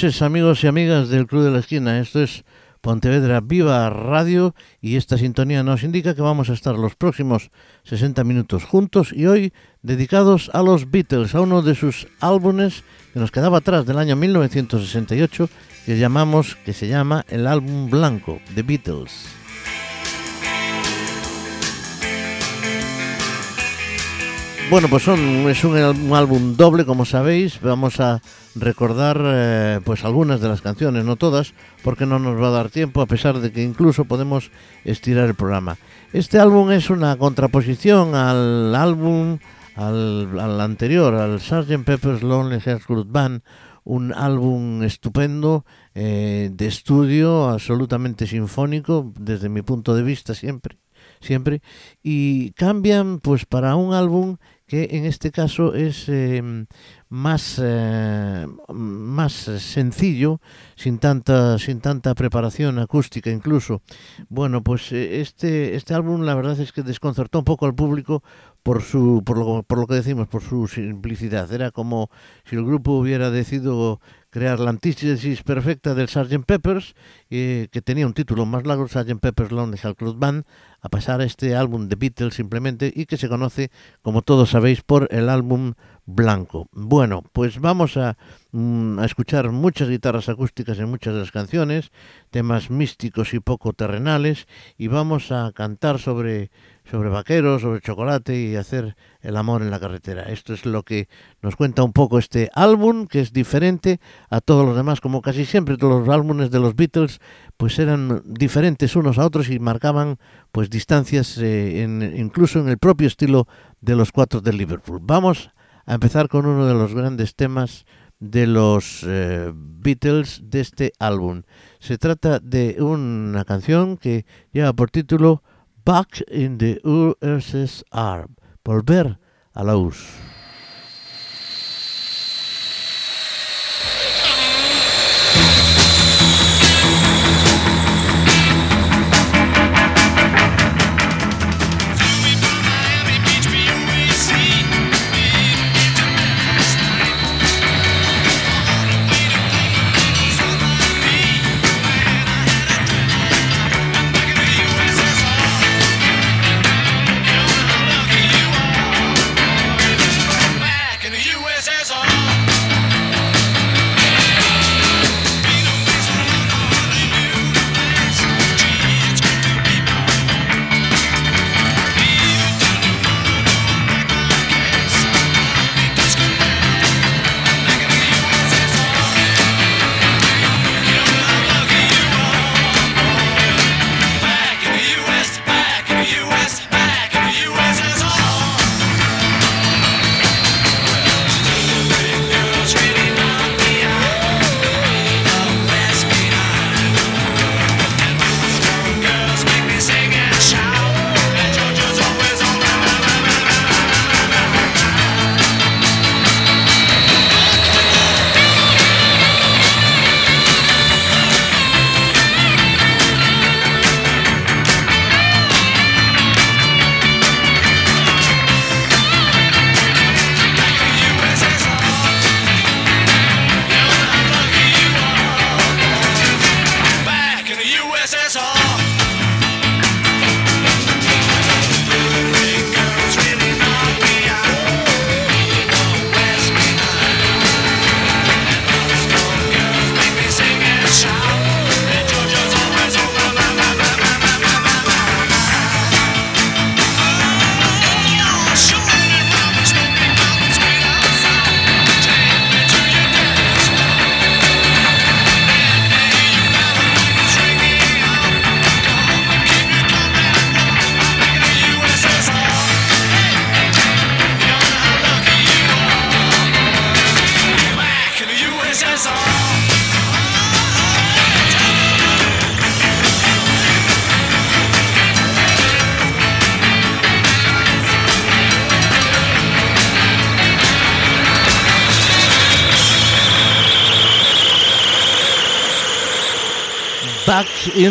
Noches amigos y amigas del Club de la Esquina. Esto es Pontevedra Viva Radio y esta sintonía nos indica que vamos a estar los próximos 60 minutos juntos y hoy dedicados a los Beatles, a uno de sus álbumes que nos quedaba atrás del año 1968 que llamamos que se llama el álbum blanco The Beatles. Bueno, pues son, es un, álbum doble, como sabéis. Vamos a recordar eh, pues algunas de las canciones, no todas, porque no nos va a dar tiempo, a pesar de que incluso podemos estirar el programa. Este álbum es una contraposición al álbum, al, anterior, al Sgt. Pepper's Lonely Hearts Club Band, un álbum estupendo eh, de estudio, absolutamente sinfónico, desde mi punto de vista siempre siempre y cambian pues para un álbum que en este caso es em, más, eh, más sencillo, sin tanta, sin tanta preparación acústica incluso. Bueno, pues eh, este, este álbum la verdad es que desconcertó un poco al público por, su, por, lo, por lo que decimos, por su simplicidad. Era como si el grupo hubiera decidido crear la antítesis perfecta del Sgt. Peppers, eh, que tenía un título más largo, Sgt. Pepper's Lonely Hearts Club Band, a pasar a este álbum de Beatles simplemente y que se conoce, como todos sabéis, por el álbum blanco. Bueno, pues vamos a, mm, a, escuchar muchas guitarras acústicas en muchas de las canciones, temas místicos y poco terrenales, y vamos a cantar sobre sobre vaqueros, sobre chocolate y hacer el amor en la carretera. Esto es lo que nos cuenta un poco este álbum, que es diferente a todos los demás, como casi siempre los álbumes de los Beatles, pues eran diferentes unos a otros y marcaban pues distancias eh, incluso en el propio estilo de los cuatro de Liverpool. Vamos a empezar con uno de los grandes temas de los eh, Beatles de este álbum. Se trata de una canción que lleva por título Back in the USSR. Volver a la.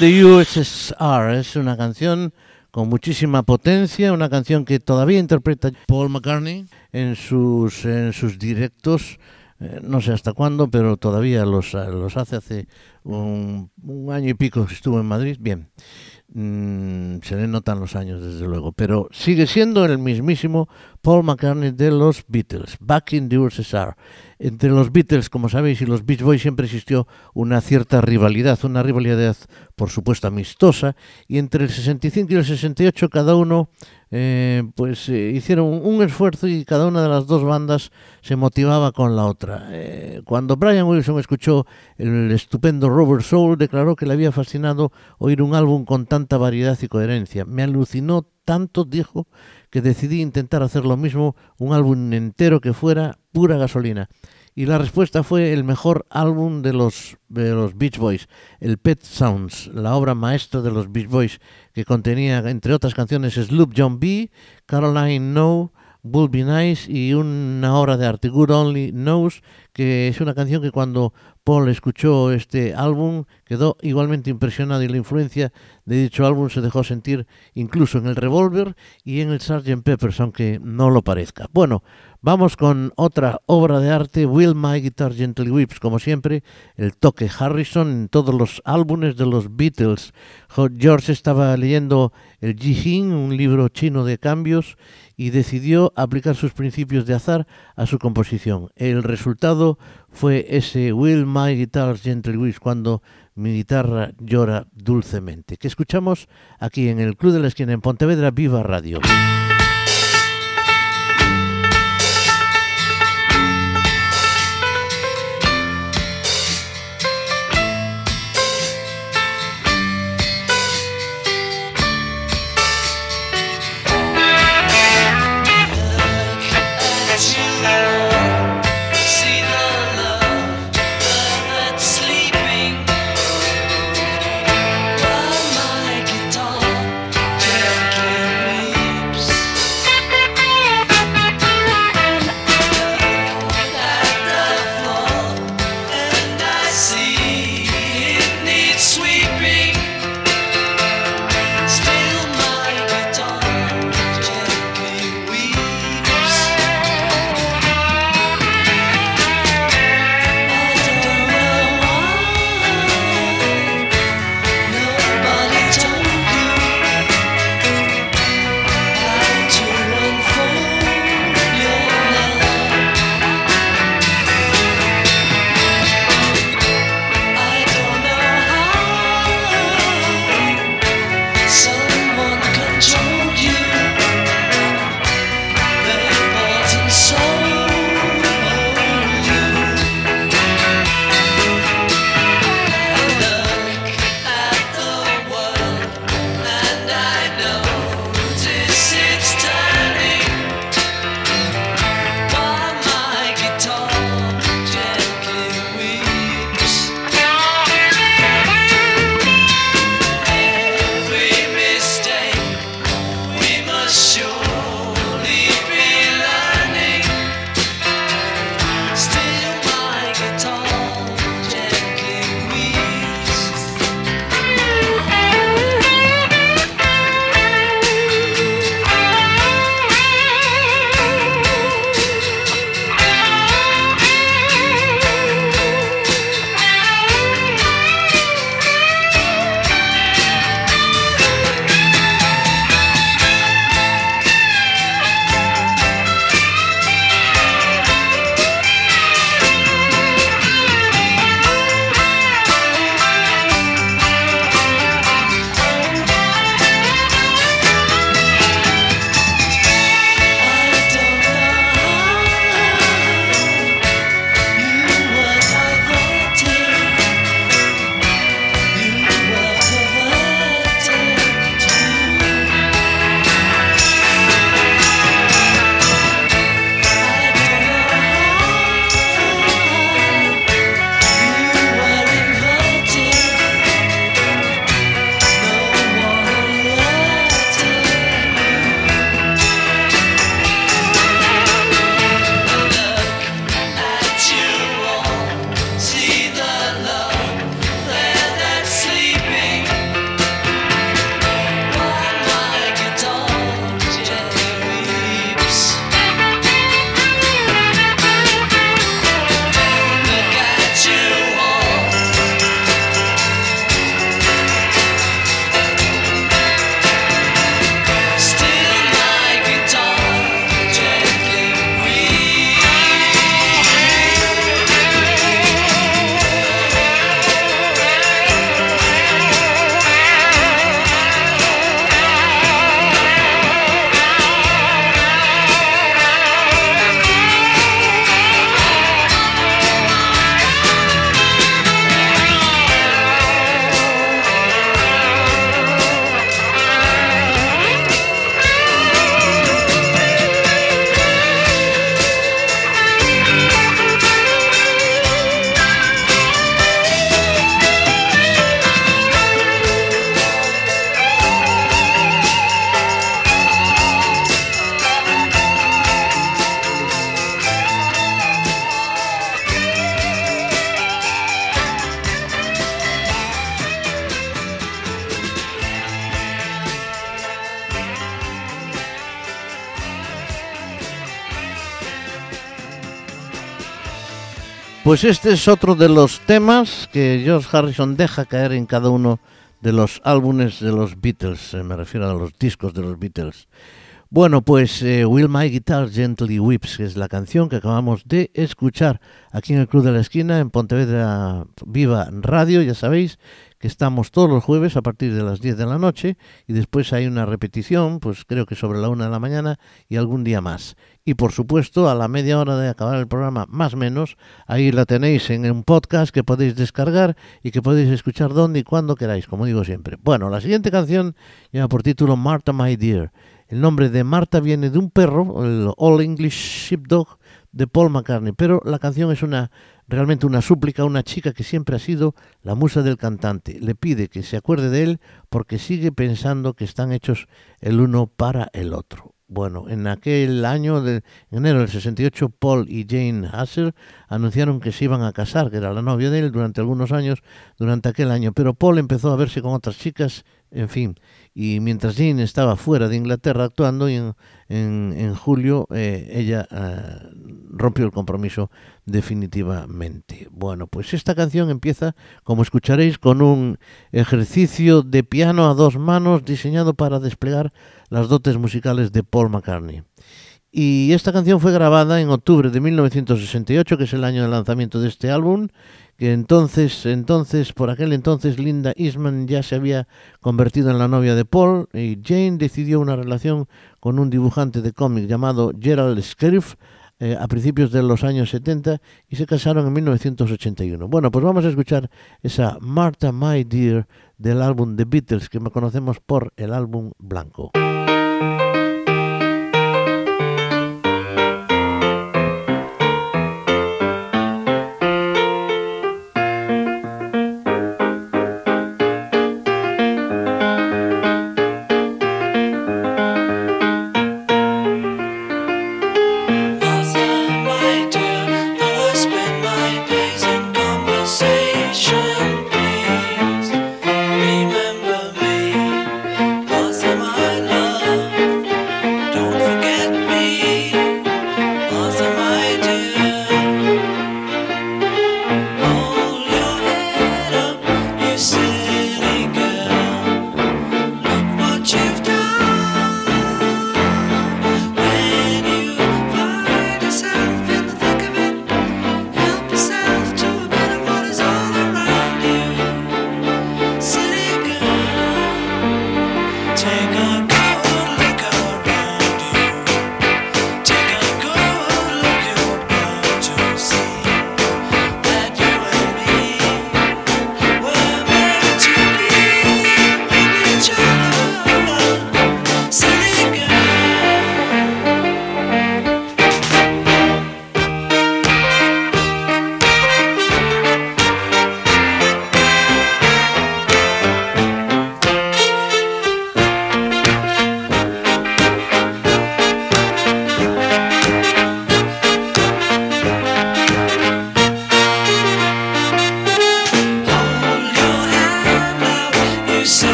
The USSR. Es una canción con muchísima potencia, una canción que todavía interpreta Paul McCartney en sus, en sus directos eh, no sé hasta cuándo, pero todavía los, los hace hace un, un año y pico que estuvo en Madrid. Bien. Mm, se le notan los años desde luego, pero sigue siendo el mismísimo Paul McCartney de los Beatles, Back in the USSR. Entre los Beatles, como sabéis, y los Beach Boys siempre existió una cierta rivalidad, una rivalidad por supuesto amistosa, y entre el 65 y el 68 cada uno eh, pues eh, hicieron un esfuerzo y cada una de las dos bandas se motivaba con la otra. Eh, cuando Brian Wilson escuchó el estupendo Robert Soul, declaró que le había fascinado oír un álbum con tanta variedad y coherencia. Me alucinó tanto, dijo, que decidí intentar hacer lo mismo, un álbum entero que fuera pura gasolina. Y la respuesta fue el mejor álbum de los, de los Beach Boys, el Pet Sounds, la obra maestra de los Beach Boys, que contenía, entre otras canciones, Sloop John B., Caroline No, Will Be Nice y una obra de arte, Good Only Knows, que es una canción que cuando Paul escuchó este álbum quedó igualmente impresionado y la influencia de dicho álbum se dejó sentir incluso en el Revolver y en el Sgt. Peppers, aunque no lo parezca. Bueno, Vamos con otra obra de arte, Will My Guitar Gently Whips, como siempre, el toque Harrison en todos los álbumes de los Beatles. George estaba leyendo el Jing, un libro chino de cambios, y decidió aplicar sus principios de azar a su composición. El resultado fue ese Will My Guitar Gently Whips, cuando mi guitarra llora dulcemente, que escuchamos aquí en el Club de la Esquina en Pontevedra Viva Radio. Pues este es otro de los temas que George Harrison deja caer en cada uno de los álbumes de los Beatles, eh, me refiero a los discos de los Beatles. Bueno, pues eh, Will My Guitar Gently Whips, que es la canción que acabamos de escuchar aquí en el Club de la Esquina, en Pontevedra Viva Radio, ya sabéis, que estamos todos los jueves a partir de las 10 de la noche y después hay una repetición, pues creo que sobre la 1 de la mañana y algún día más. Y por supuesto, a la media hora de acabar el programa, más menos, ahí la tenéis en un podcast que podéis descargar y que podéis escuchar donde y cuando queráis, como digo siempre. Bueno, la siguiente canción lleva por título Martha My Dear. El nombre de Marta viene de un perro, el All English Sheepdog de Paul McCartney, pero la canción es una realmente una súplica a una chica que siempre ha sido la musa del cantante. Le pide que se acuerde de él porque sigue pensando que están hechos el uno para el otro. Bueno, en aquel año de enero del 68, Paul y Jane Hasser anunciaron que se iban a casar, que era la novia de él durante algunos años, durante aquel año. Pero Paul empezó a verse con otras chicas, en fin, y mientras Jane estaba fuera de Inglaterra actuando, y en, en, julio eh, ella eh, rompió el compromiso definitivamente. Bueno, pues esta canción empieza, como escucharéis, con un ejercicio de piano a dos manos diseñado para desplegar las dotes musicales de Paul McCartney. Y esta canción fue grabada en octubre de 1968, que es el año de lanzamiento de este álbum, que entonces, entonces, por aquel entonces, Linda Eastman ya se había convertido en la novia de Paul y Jane decidió una relación con un dibujante de cómic llamado Gerald Scriff eh, a principios de los años 70 y se casaron en 1981. Bueno, pues vamos a escuchar esa Martha My Dear del álbum The Beatles que conocemos por el álbum blanco. Bueno, pues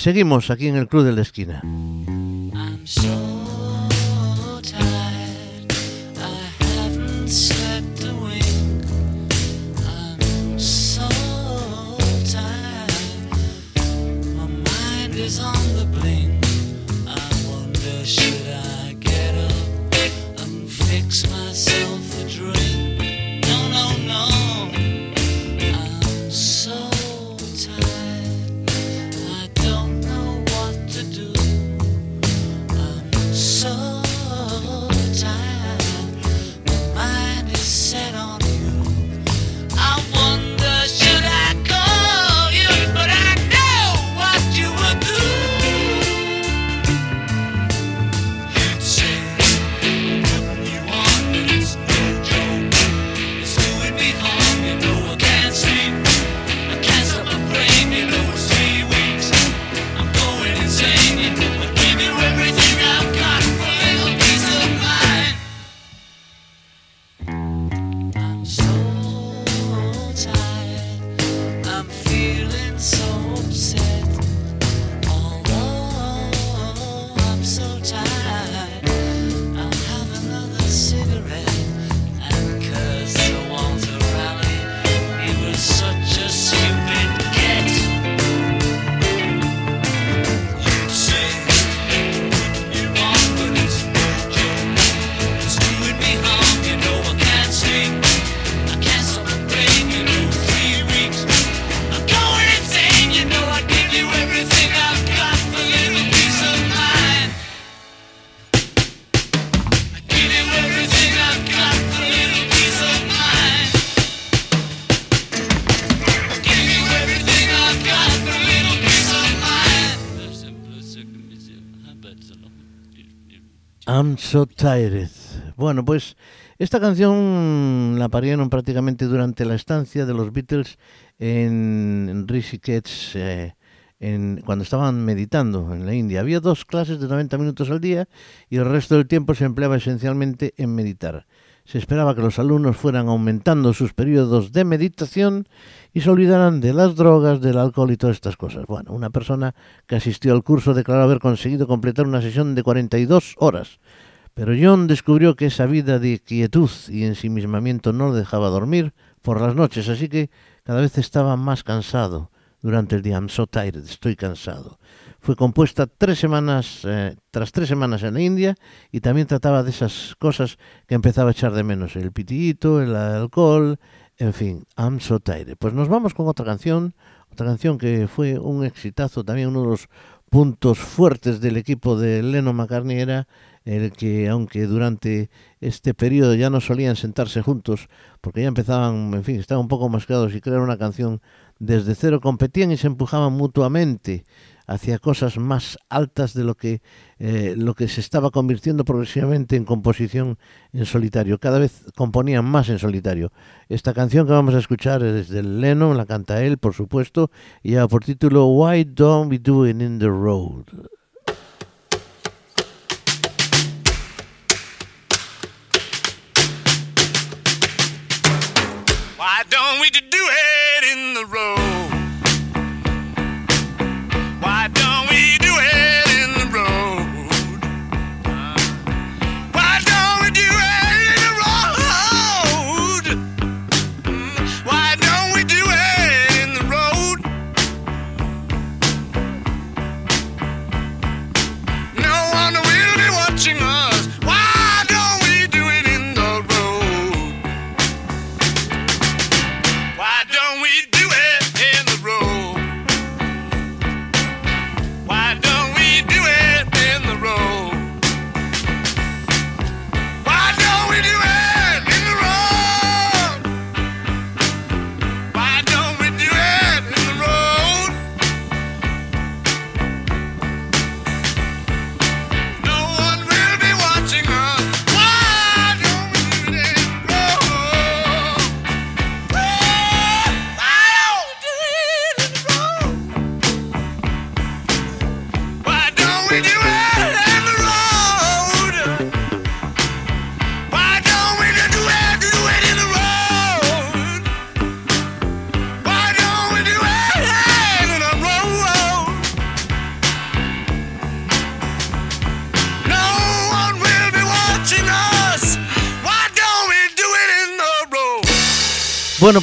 seguimos aquí en el Club de la Esquina. Tired. Bueno, pues esta canción la parieron prácticamente durante la estancia de los Beatles en Rishikesh, eh, cuando estaban meditando en la India. Había dos clases de 90 minutos al día y el resto del tiempo se empleaba esencialmente en meditar. Se esperaba que los alumnos fueran aumentando sus periodos de meditación y se olvidaran de las drogas, del alcohol y todas estas cosas. Bueno, una persona que asistió al curso declaró haber conseguido completar una sesión de 42 horas. Pero John descubrió que esa vida de quietud y ensimismamiento no lo dejaba dormir por las noches, así que cada vez estaba más cansado durante el día. I'm so tired, estoy cansado. Fue compuesta tres semanas, eh, tras tres semanas en la India y también trataba de esas cosas que empezaba a echar de menos, el pitillito, el alcohol, en fin, I'm so tired. Pues nos vamos con otra canción, otra canción que fue un exitazo, también uno de los puntos fuertes del equipo de Leno McCartney era el que, aunque durante este periodo ya no solían sentarse juntos, porque ya empezaban, en fin, estaban un poco mascados y crear una canción desde cero, competían y se empujaban mutuamente hacia cosas más altas de lo que, eh, lo que se estaba convirtiendo progresivamente en composición en solitario. Cada vez componían más en solitario. Esta canción que vamos a escuchar es de Lennon, la canta él, por supuesto, y lleva por título Why Don't We Do It in the Road. Why don't we do it in the road?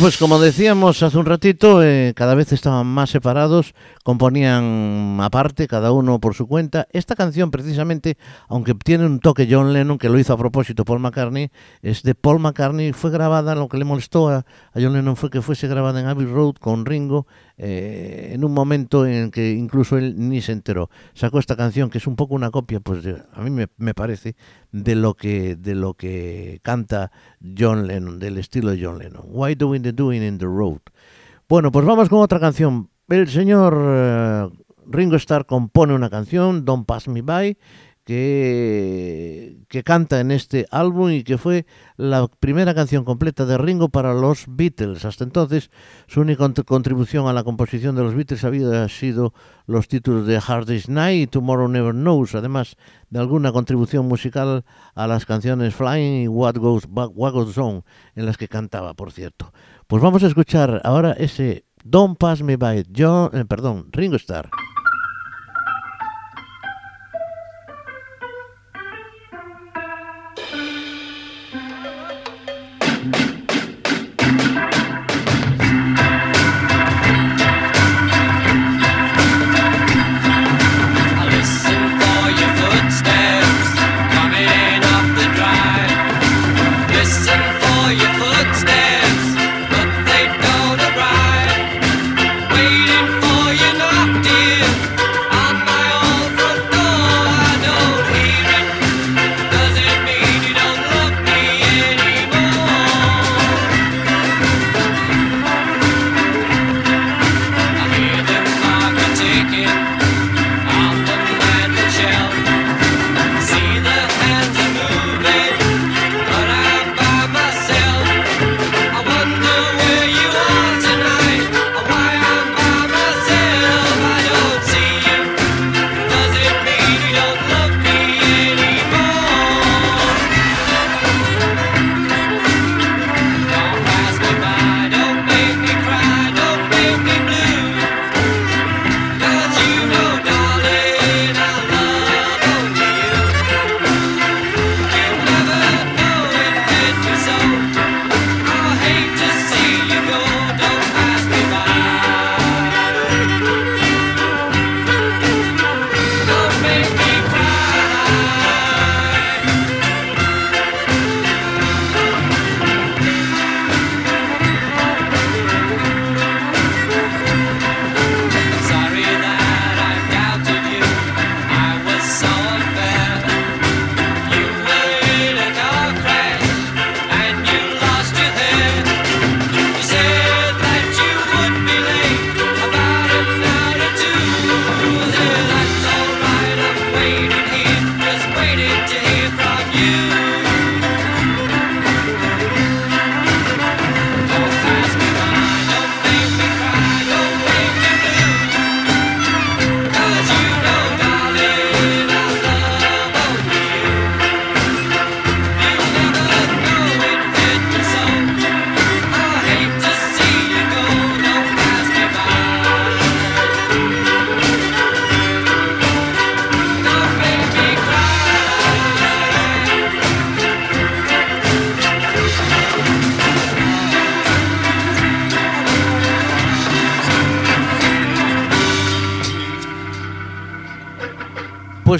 Pues como decíamos hace un ratito, eh, cada vez estaban más separados, componían aparte, cada uno por su cuenta. Esta canción, precisamente, aunque tiene un toque John Lennon, que lo hizo a propósito Paul McCartney, es de Paul McCartney, fue grabada, lo que le molestó a, John Lennon fue que fuese grabada en Abbey Road con Ringo, eh, en un momento en que incluso él ni se enteró. Sacó esta canción, que es un poco una copia, pues a mí me, me parece, de lo que de lo que canta John Lennon, del estilo de John Lennon. Why doing the doing in the road? Bueno, pues vamos con otra canción. El señor uh, Ringo Starr compone una canción, Don't Pass Me By, que, que canta en este álbum y que fue la primera canción completa de Ringo para los Beatles. Hasta entonces, su única contribución a la composición de los Beatles había sido los títulos de Hard Day's Night y Tomorrow Never Knows, además de alguna contribución musical a las canciones Flying y What Goes, What Goes On, en las que cantaba, por cierto. Pues vamos a escuchar ahora ese Don't Pass Me By, John, eh, perdón, Ringo Starr.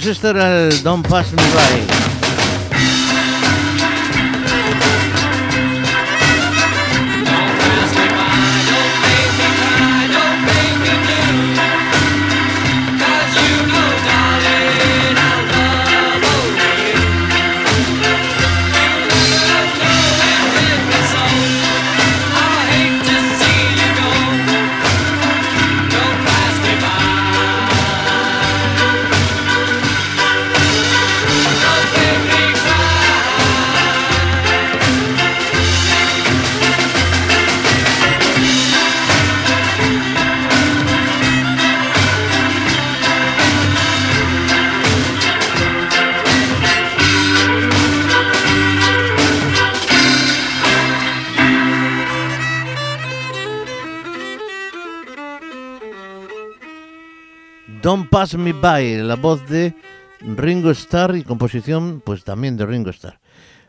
Pues este era el Don't Pass Me By. Me By, la voz de Ringo Starr y composición pues también de Ringo Starr.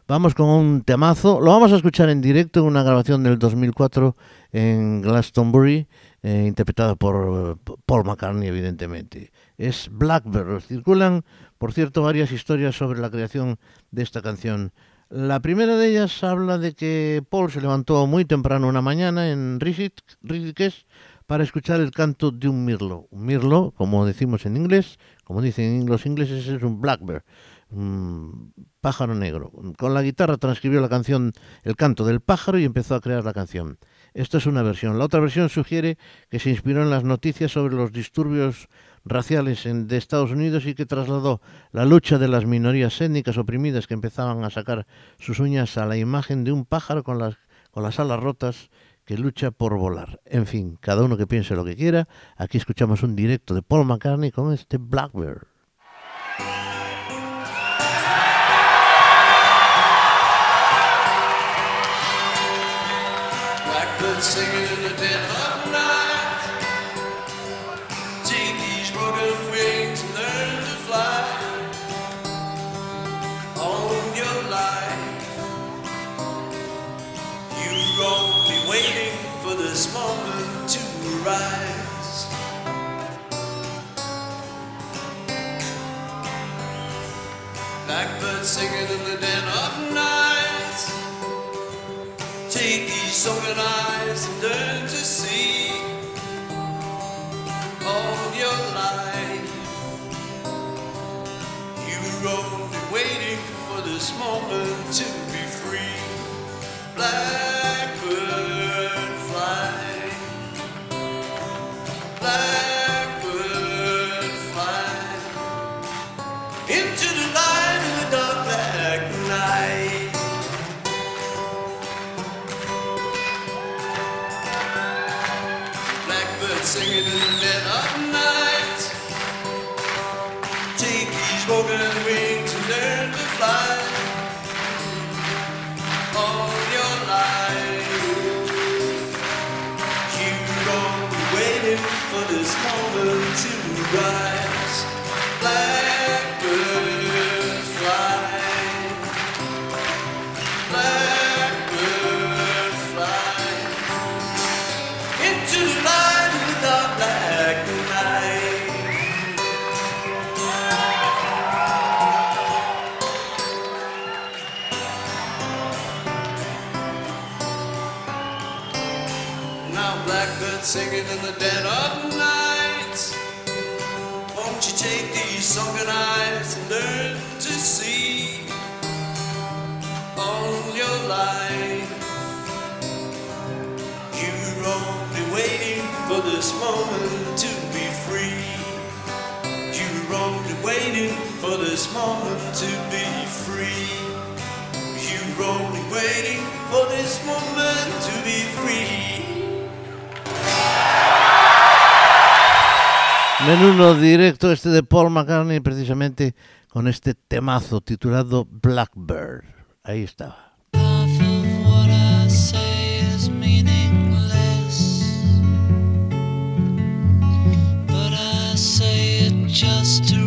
Vamos con un temazo, lo vamos a escuchar en directo en una grabación del 2004 en Glastonbury, eh, interpretada por Paul McCartney evidentemente. Es Blackbird. Circulan, por cierto, varias historias sobre la creación de esta canción. La primera de ellas habla de que Paul se levantó muy temprano una mañana en Rishikesh para escuchar el canto de un mirlo. Un mirlo, como decimos en inglés, como dicen los ingleses, es un blackbird, un pájaro negro. Con la guitarra transcribió la canción, el canto del pájaro y empezó a crear la canción. Esta es una versión. La otra versión sugiere que se inspiró en las noticias sobre los disturbios raciales de Estados Unidos y que trasladó la lucha de las minorías étnicas oprimidas que empezaban a sacar sus uñas a la imagen de un pájaro con las alas rotas que lucha por volar. En fin, cada uno que piense lo que quiera. Aquí escuchamos un directo de Paul McCartney con este Blackbird. To arise. Blackbird singing in the dead of night. Take these sunken eyes and learn to see all your life. You're only waiting for this moment to be free. Blackbird. For this moment to be free. You're only waiting for this moment to be free. Menudo directo este de Paul McCartney precisamente con este temazo titulado Blackbird. Ahí estaba. just to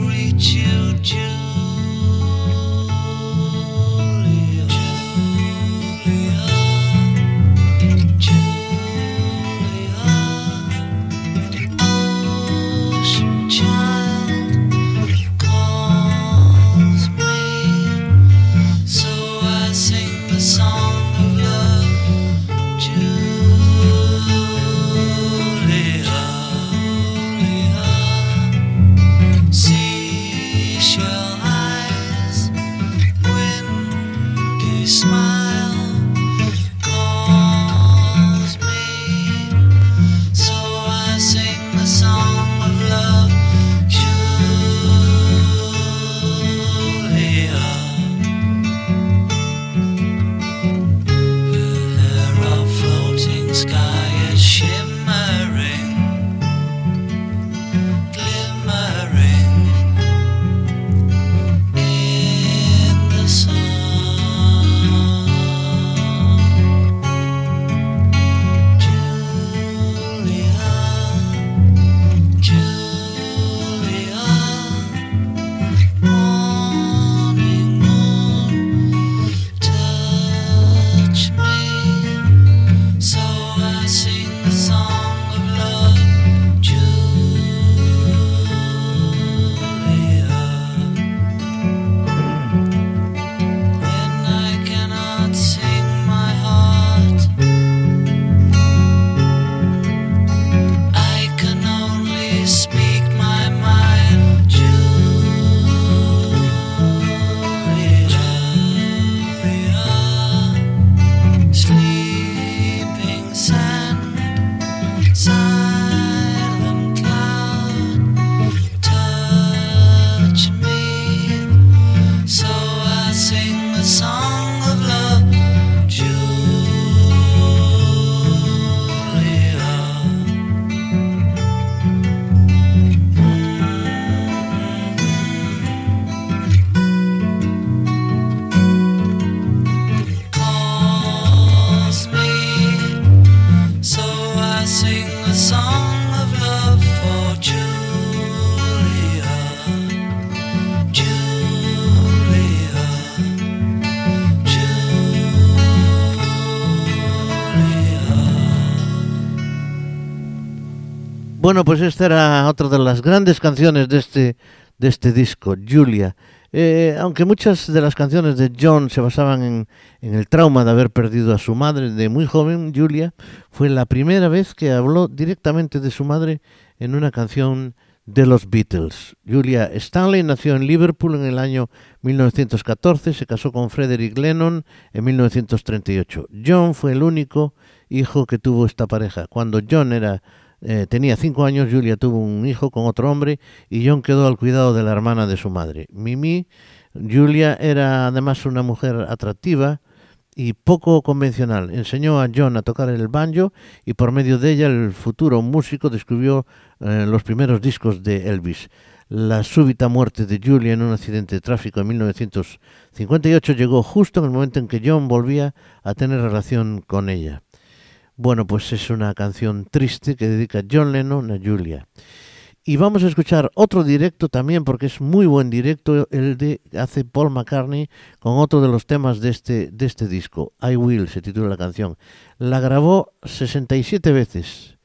Pues esta era otra de las grandes canciones de este, de este disco, Julia. Eh, aunque muchas de las canciones de John se basaban en, en el trauma de haber perdido a su madre de muy joven, Julia fue la primera vez que habló directamente de su madre en una canción de los Beatles. Julia Stanley nació en Liverpool en el año 1914, se casó con Frederick Lennon en 1938. John fue el único hijo que tuvo esta pareja. Cuando John era eh, tenía cinco años, Julia tuvo un hijo con otro hombre y John quedó al cuidado de la hermana de su madre. Mimi, Julia era además una mujer atractiva y poco convencional. Enseñó a John a tocar el banjo y por medio de ella el futuro músico descubrió eh, los primeros discos de Elvis. La súbita muerte de Julia en un accidente de tráfico en 1958 llegó justo en el momento en que John volvía a tener relación con ella. Bueno, pues es una canción triste que dedica John Lennon a Julia. Y vamos a escuchar otro directo también, porque es muy buen directo, el de hace Paul McCartney con otro de los temas de este, de este disco. I Will se titula la canción. La grabó 67 veces.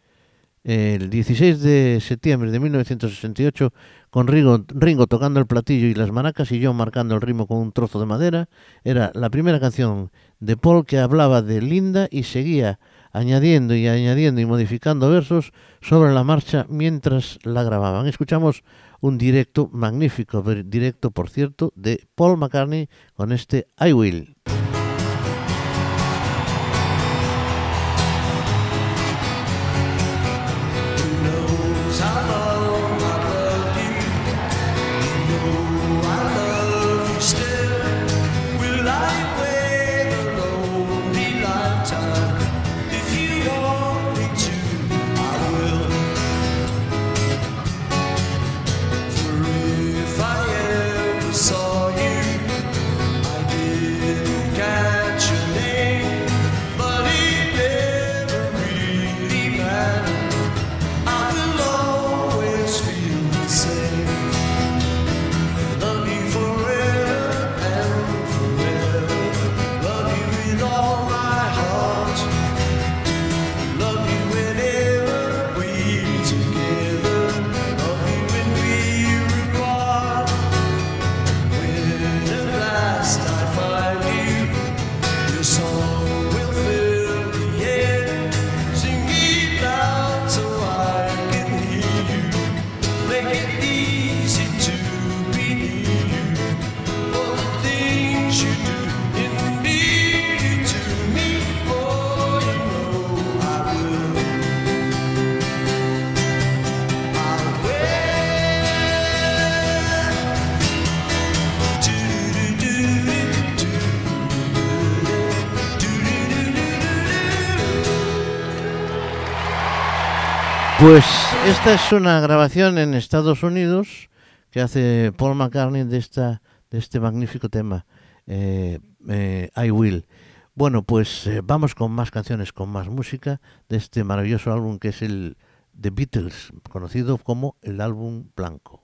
El 16 de septiembre de 1968, con Ringo, Ringo tocando el platillo y las maracas y John marcando el ritmo con un trozo de madera, era la primera canción de Paul que hablaba de Linda y seguía añadiendo y añadiendo y modificando versos sobre la marcha mientras la grababan. Escuchamos un directo magnífico, directo por cierto, de Paul McCartney con este I Will. Pues esta es una grabación en Estados Unidos que hace Paul McCartney de, esta, de este magnífico tema, eh, eh, I Will. Bueno, pues eh, vamos con más canciones, con más música de este maravilloso álbum que es el The Beatles, conocido como el álbum blanco.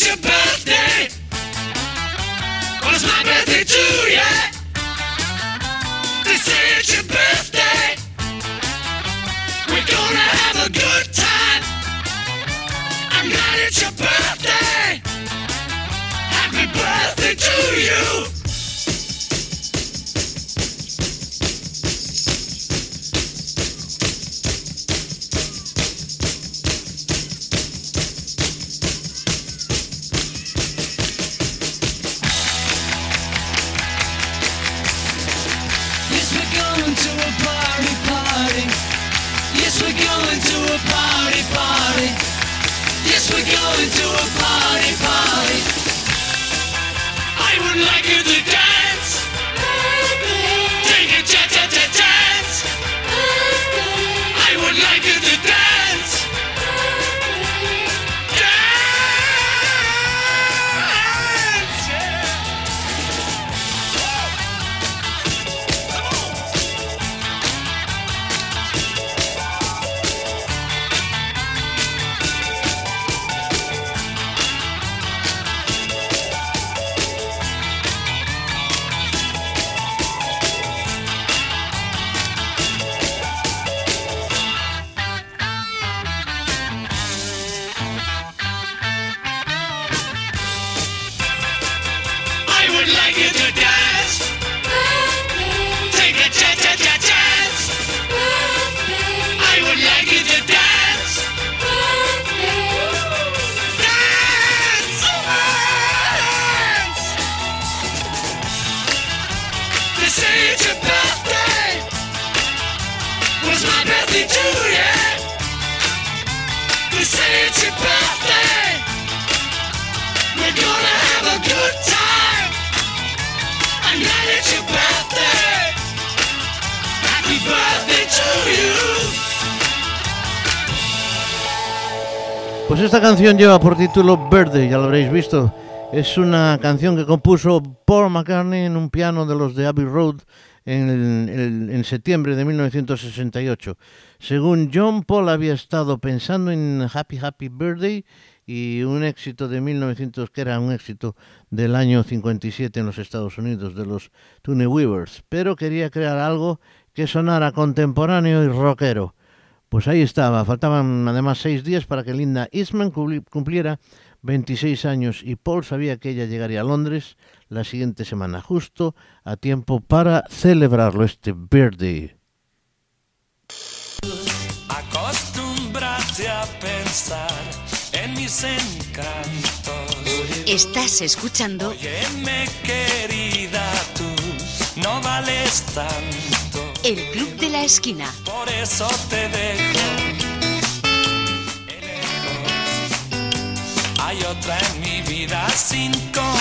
It's your birthday. Well, it's my birthday too, yeah. They say it's your birthday. We're gonna have a good time. I'm glad it's your birthday. Happy birthday to you. party, party. Yes, we're going to a party, party. Canción lleva por título Birthday, ya lo habréis visto. Es una canción que compuso Paul McCartney en un piano de los de Abbey Road en, el- en septiembre de 1968. Según John Paul había estado pensando en Happy Happy Birthday y un éxito de 1900 que era un éxito del año 57 en los Estados Unidos de los Tune Weavers, pero quería crear algo que sonara contemporáneo y rockero. Pues ahí estaba, faltaban además seis días para que Linda Eastman cumpliera 26 años y Paul sabía que ella llegaría a Londres la siguiente semana, justo a tiempo para celebrarlo, este birthday. Acostúmbrate a pensar en mis encantos. Estás escuchando Óyeme, querida, tú no vales tanto. El Club de la Esquina. Por eso te dejo. lejos. Hay otra en mi vida sin complejos.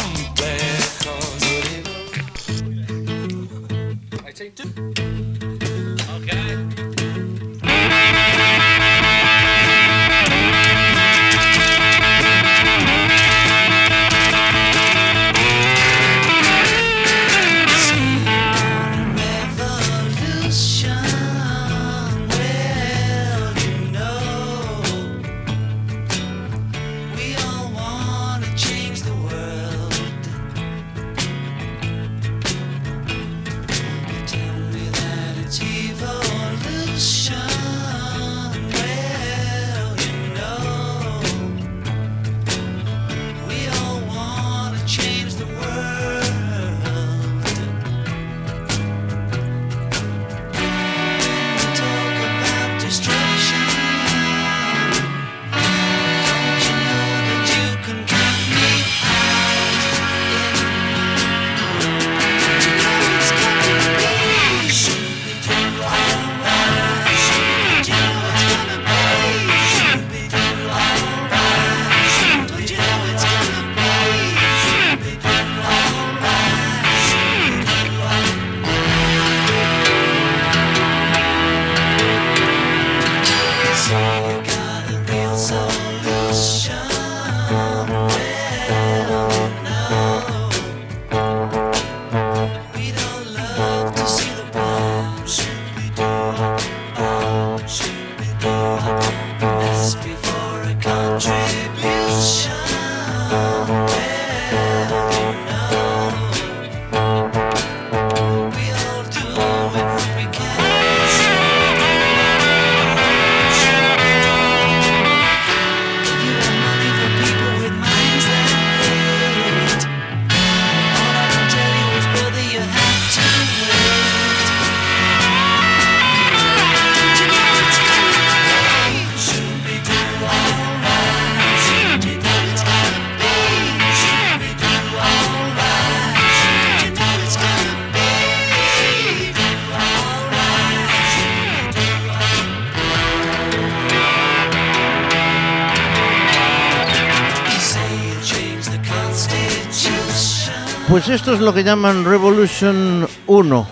Llaman Revolution 1.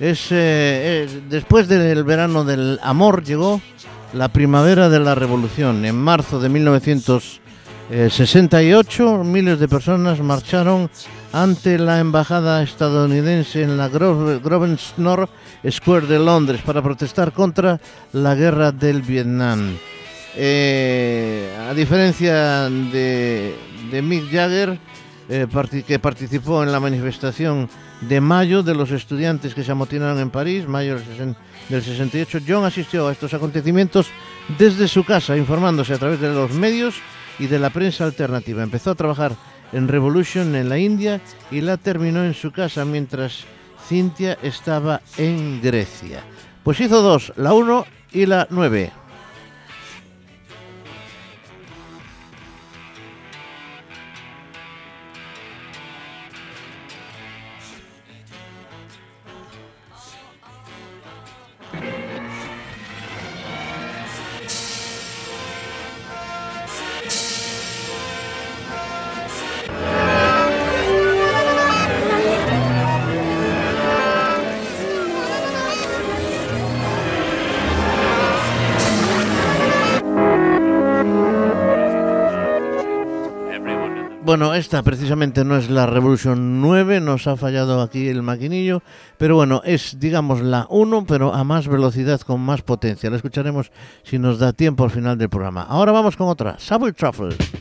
Es, eh, eh, después del verano del amor llegó la primavera de la revolución. En marzo de 1968 miles de personas marcharon ante la embajada estadounidense en la Gro- Grosvenor Square de Londres para protestar contra la guerra del Vietnam. Eh, a diferencia de Mick Jagger, eh, que participó en la manifestación de mayo de los estudiantes que se amotinaron en París, mayo del sesen- del 68, John asistió a estos acontecimientos desde su casa, informándose a través de los medios y de la prensa alternativa. Empezó a trabajar en Revolution en la India y la terminó en su casa mientras Cynthia estaba en Grecia. Pues hizo dos, la 1 y la 9. Esta precisamente no es la Revolution 9, nos ha fallado aquí el maquinillo, pero bueno, es digamos la 1, pero a más velocidad, con más potencia. La escucharemos si nos da tiempo al final del programa. Ahora vamos con otra, Subway Truffle.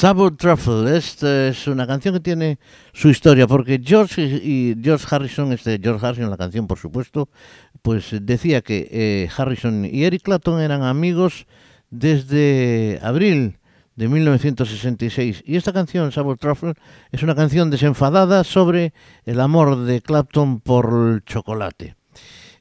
Sabo Truffle, esta es una canción que tiene su historia, porque George y George Harrison, este George Harrison, la canción por supuesto, pues decía que eh, Harrison y Eric Clapton eran amigos desde abril de 1966. Y esta canción, Sabo Truffle, es una canción desenfadada sobre el amor de Clapton por el chocolate.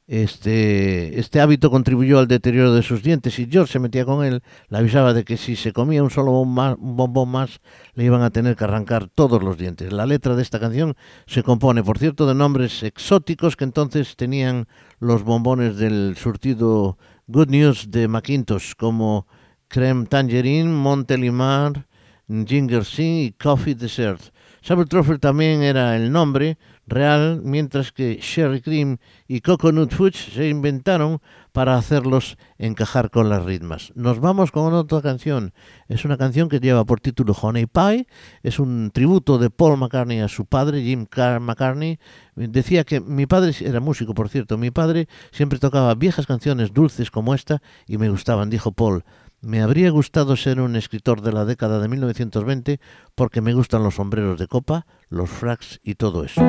Este, este hábito contribuyó al deterioro de sus dientes y George se metía con él, le avisaba de que si se comía un solo bombón más le iban a tener que arrancar todos los dientes. La letra de esta canción se compone, por cierto, de nombres exóticos que entonces tenían los bombones del surtido Good News de Macintosh, como Creme Tangerine, Montelimar, Ginger Sea y Coffee Dessert. Sabre Truffle también era el nombre real, mientras que Sherry Cream y Coconut Fudge se inventaron para hacerlos encajar con las ritmas. Nos vamos con otra canción. Es una canción que lleva por título Honey Pie. Es un tributo de Paul McCartney a su padre, Jim Car- McCartney. Decía que mi padre era músico, por cierto. Mi padre siempre tocaba viejas canciones dulces como esta y me gustaban, dijo Paul. Me habría gustado ser un escritor de la década de 1920 porque me gustan los sombreros de copa, los fracs y todo eso.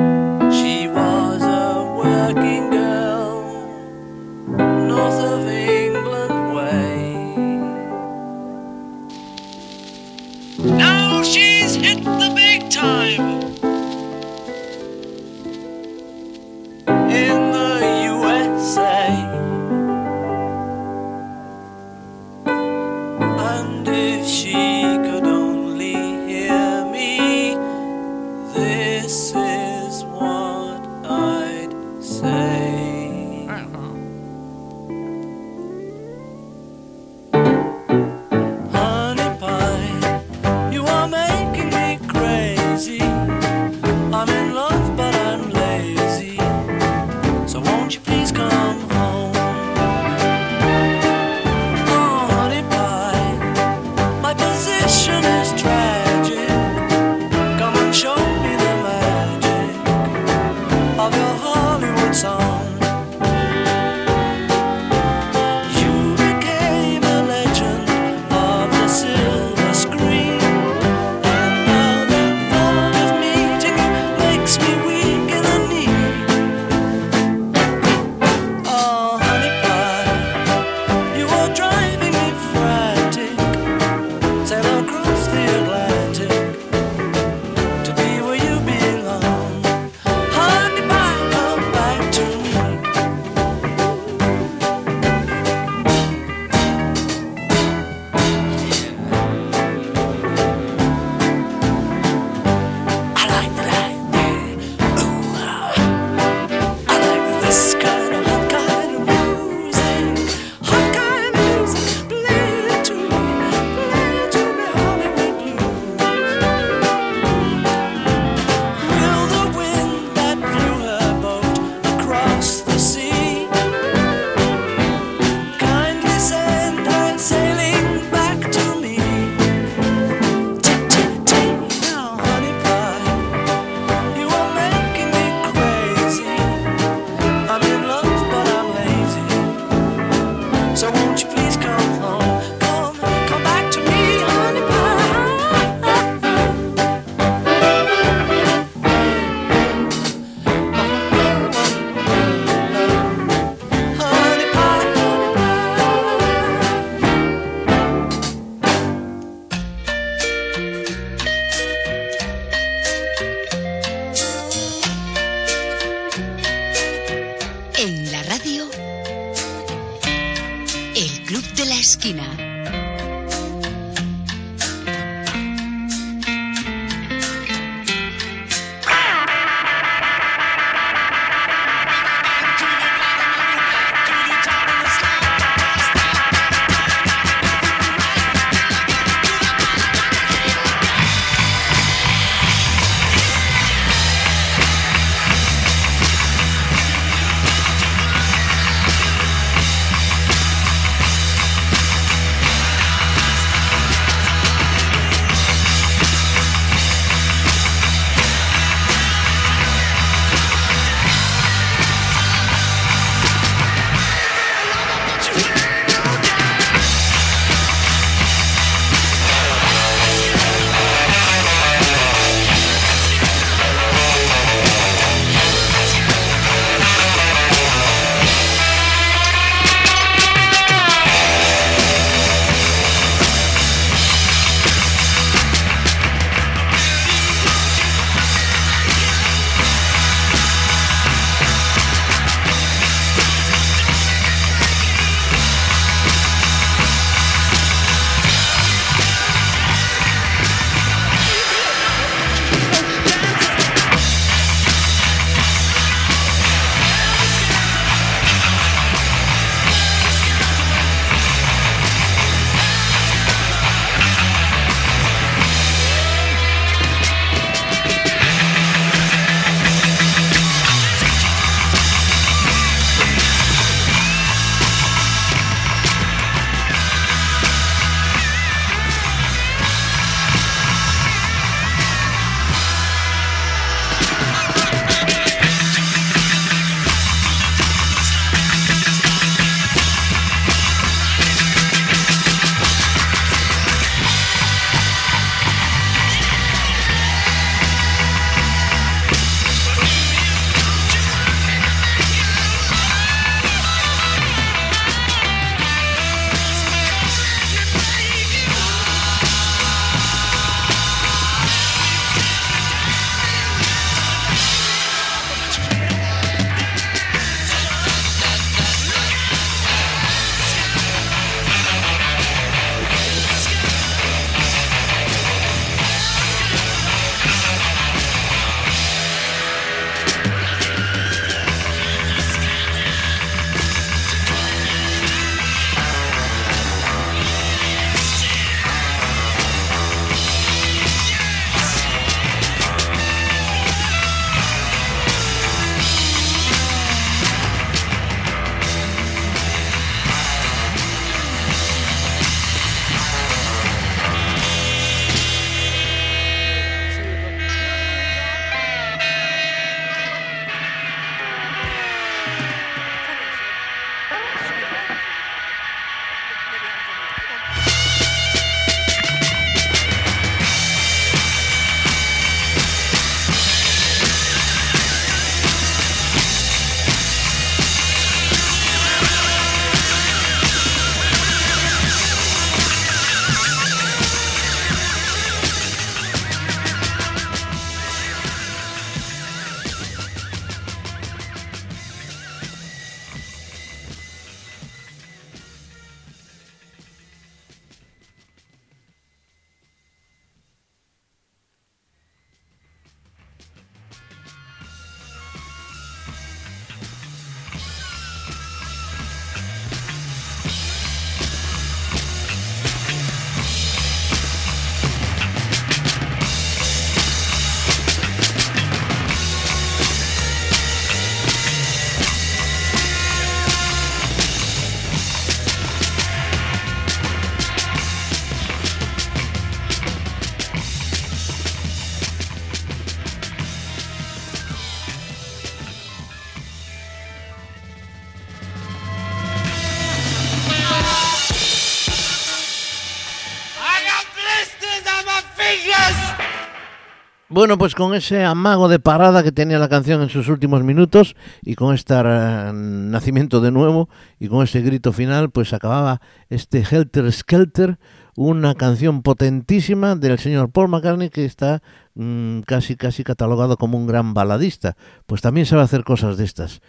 Bueno, pues con ese amago de parada que tenía la canción en sus últimos minutos y con este eh, nacimiento de nuevo y con ese grito final, pues acababa este Helter Skelter, una canción potentísima del señor Paul McCartney que está mm, casi casi catalogado como un gran baladista. Pues también sabe hacer cosas de estas.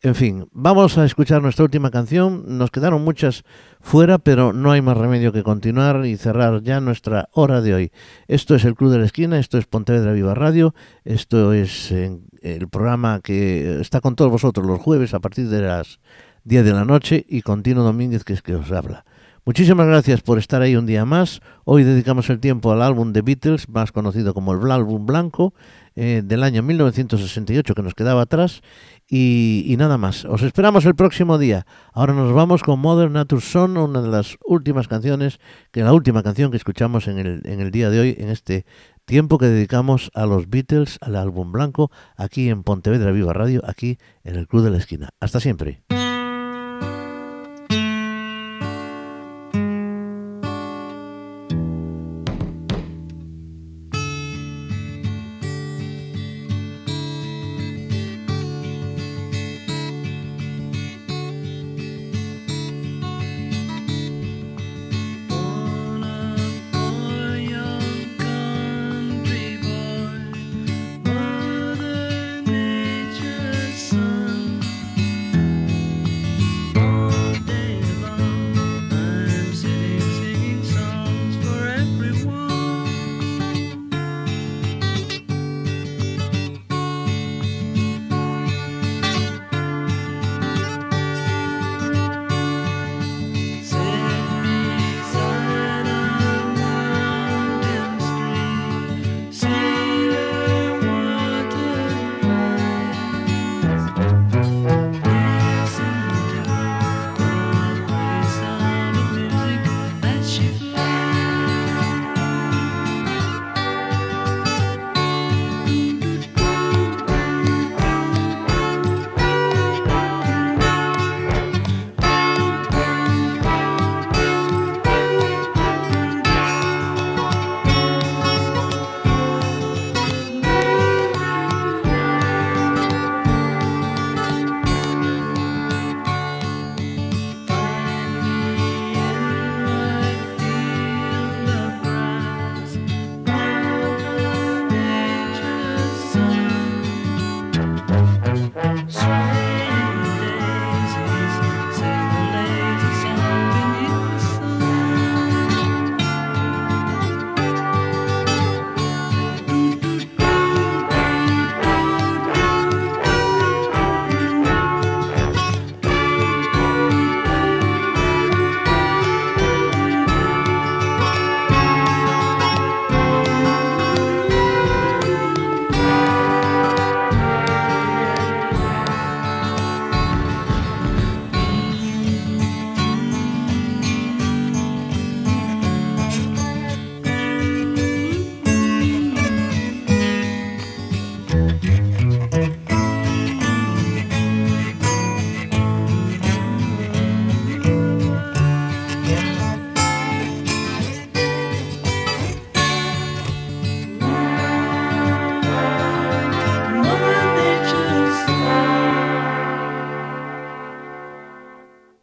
En fin, vamos a escuchar nuestra última canción. Nos quedaron muchas fuera, pero no hay más remedio que continuar y cerrar ya nuestra hora de hoy. Esto es el Club de la Esquina, esto es Pontevedra Viva Radio, esto es el programa que está con todos vosotros los jueves a partir de las 10 de la noche y con Tino Domínguez, que es que os habla. Muchísimas gracias por estar ahí un día más. Hoy dedicamos el tiempo al álbum de Beatles, más conocido como el álbum blanco, eh, del año 1968 que nos quedaba atrás. Y, nada más. Os esperamos el próximo día. Ahora nos vamos con Modern Nature Son, una de las últimas canciones, que la última canción que escuchamos en el, en el día de hoy, en este tiempo que dedicamos a los Beatles, al álbum blanco, aquí en Pontevedra Viva Radio, aquí en el Club de la Esquina. Hasta siempre.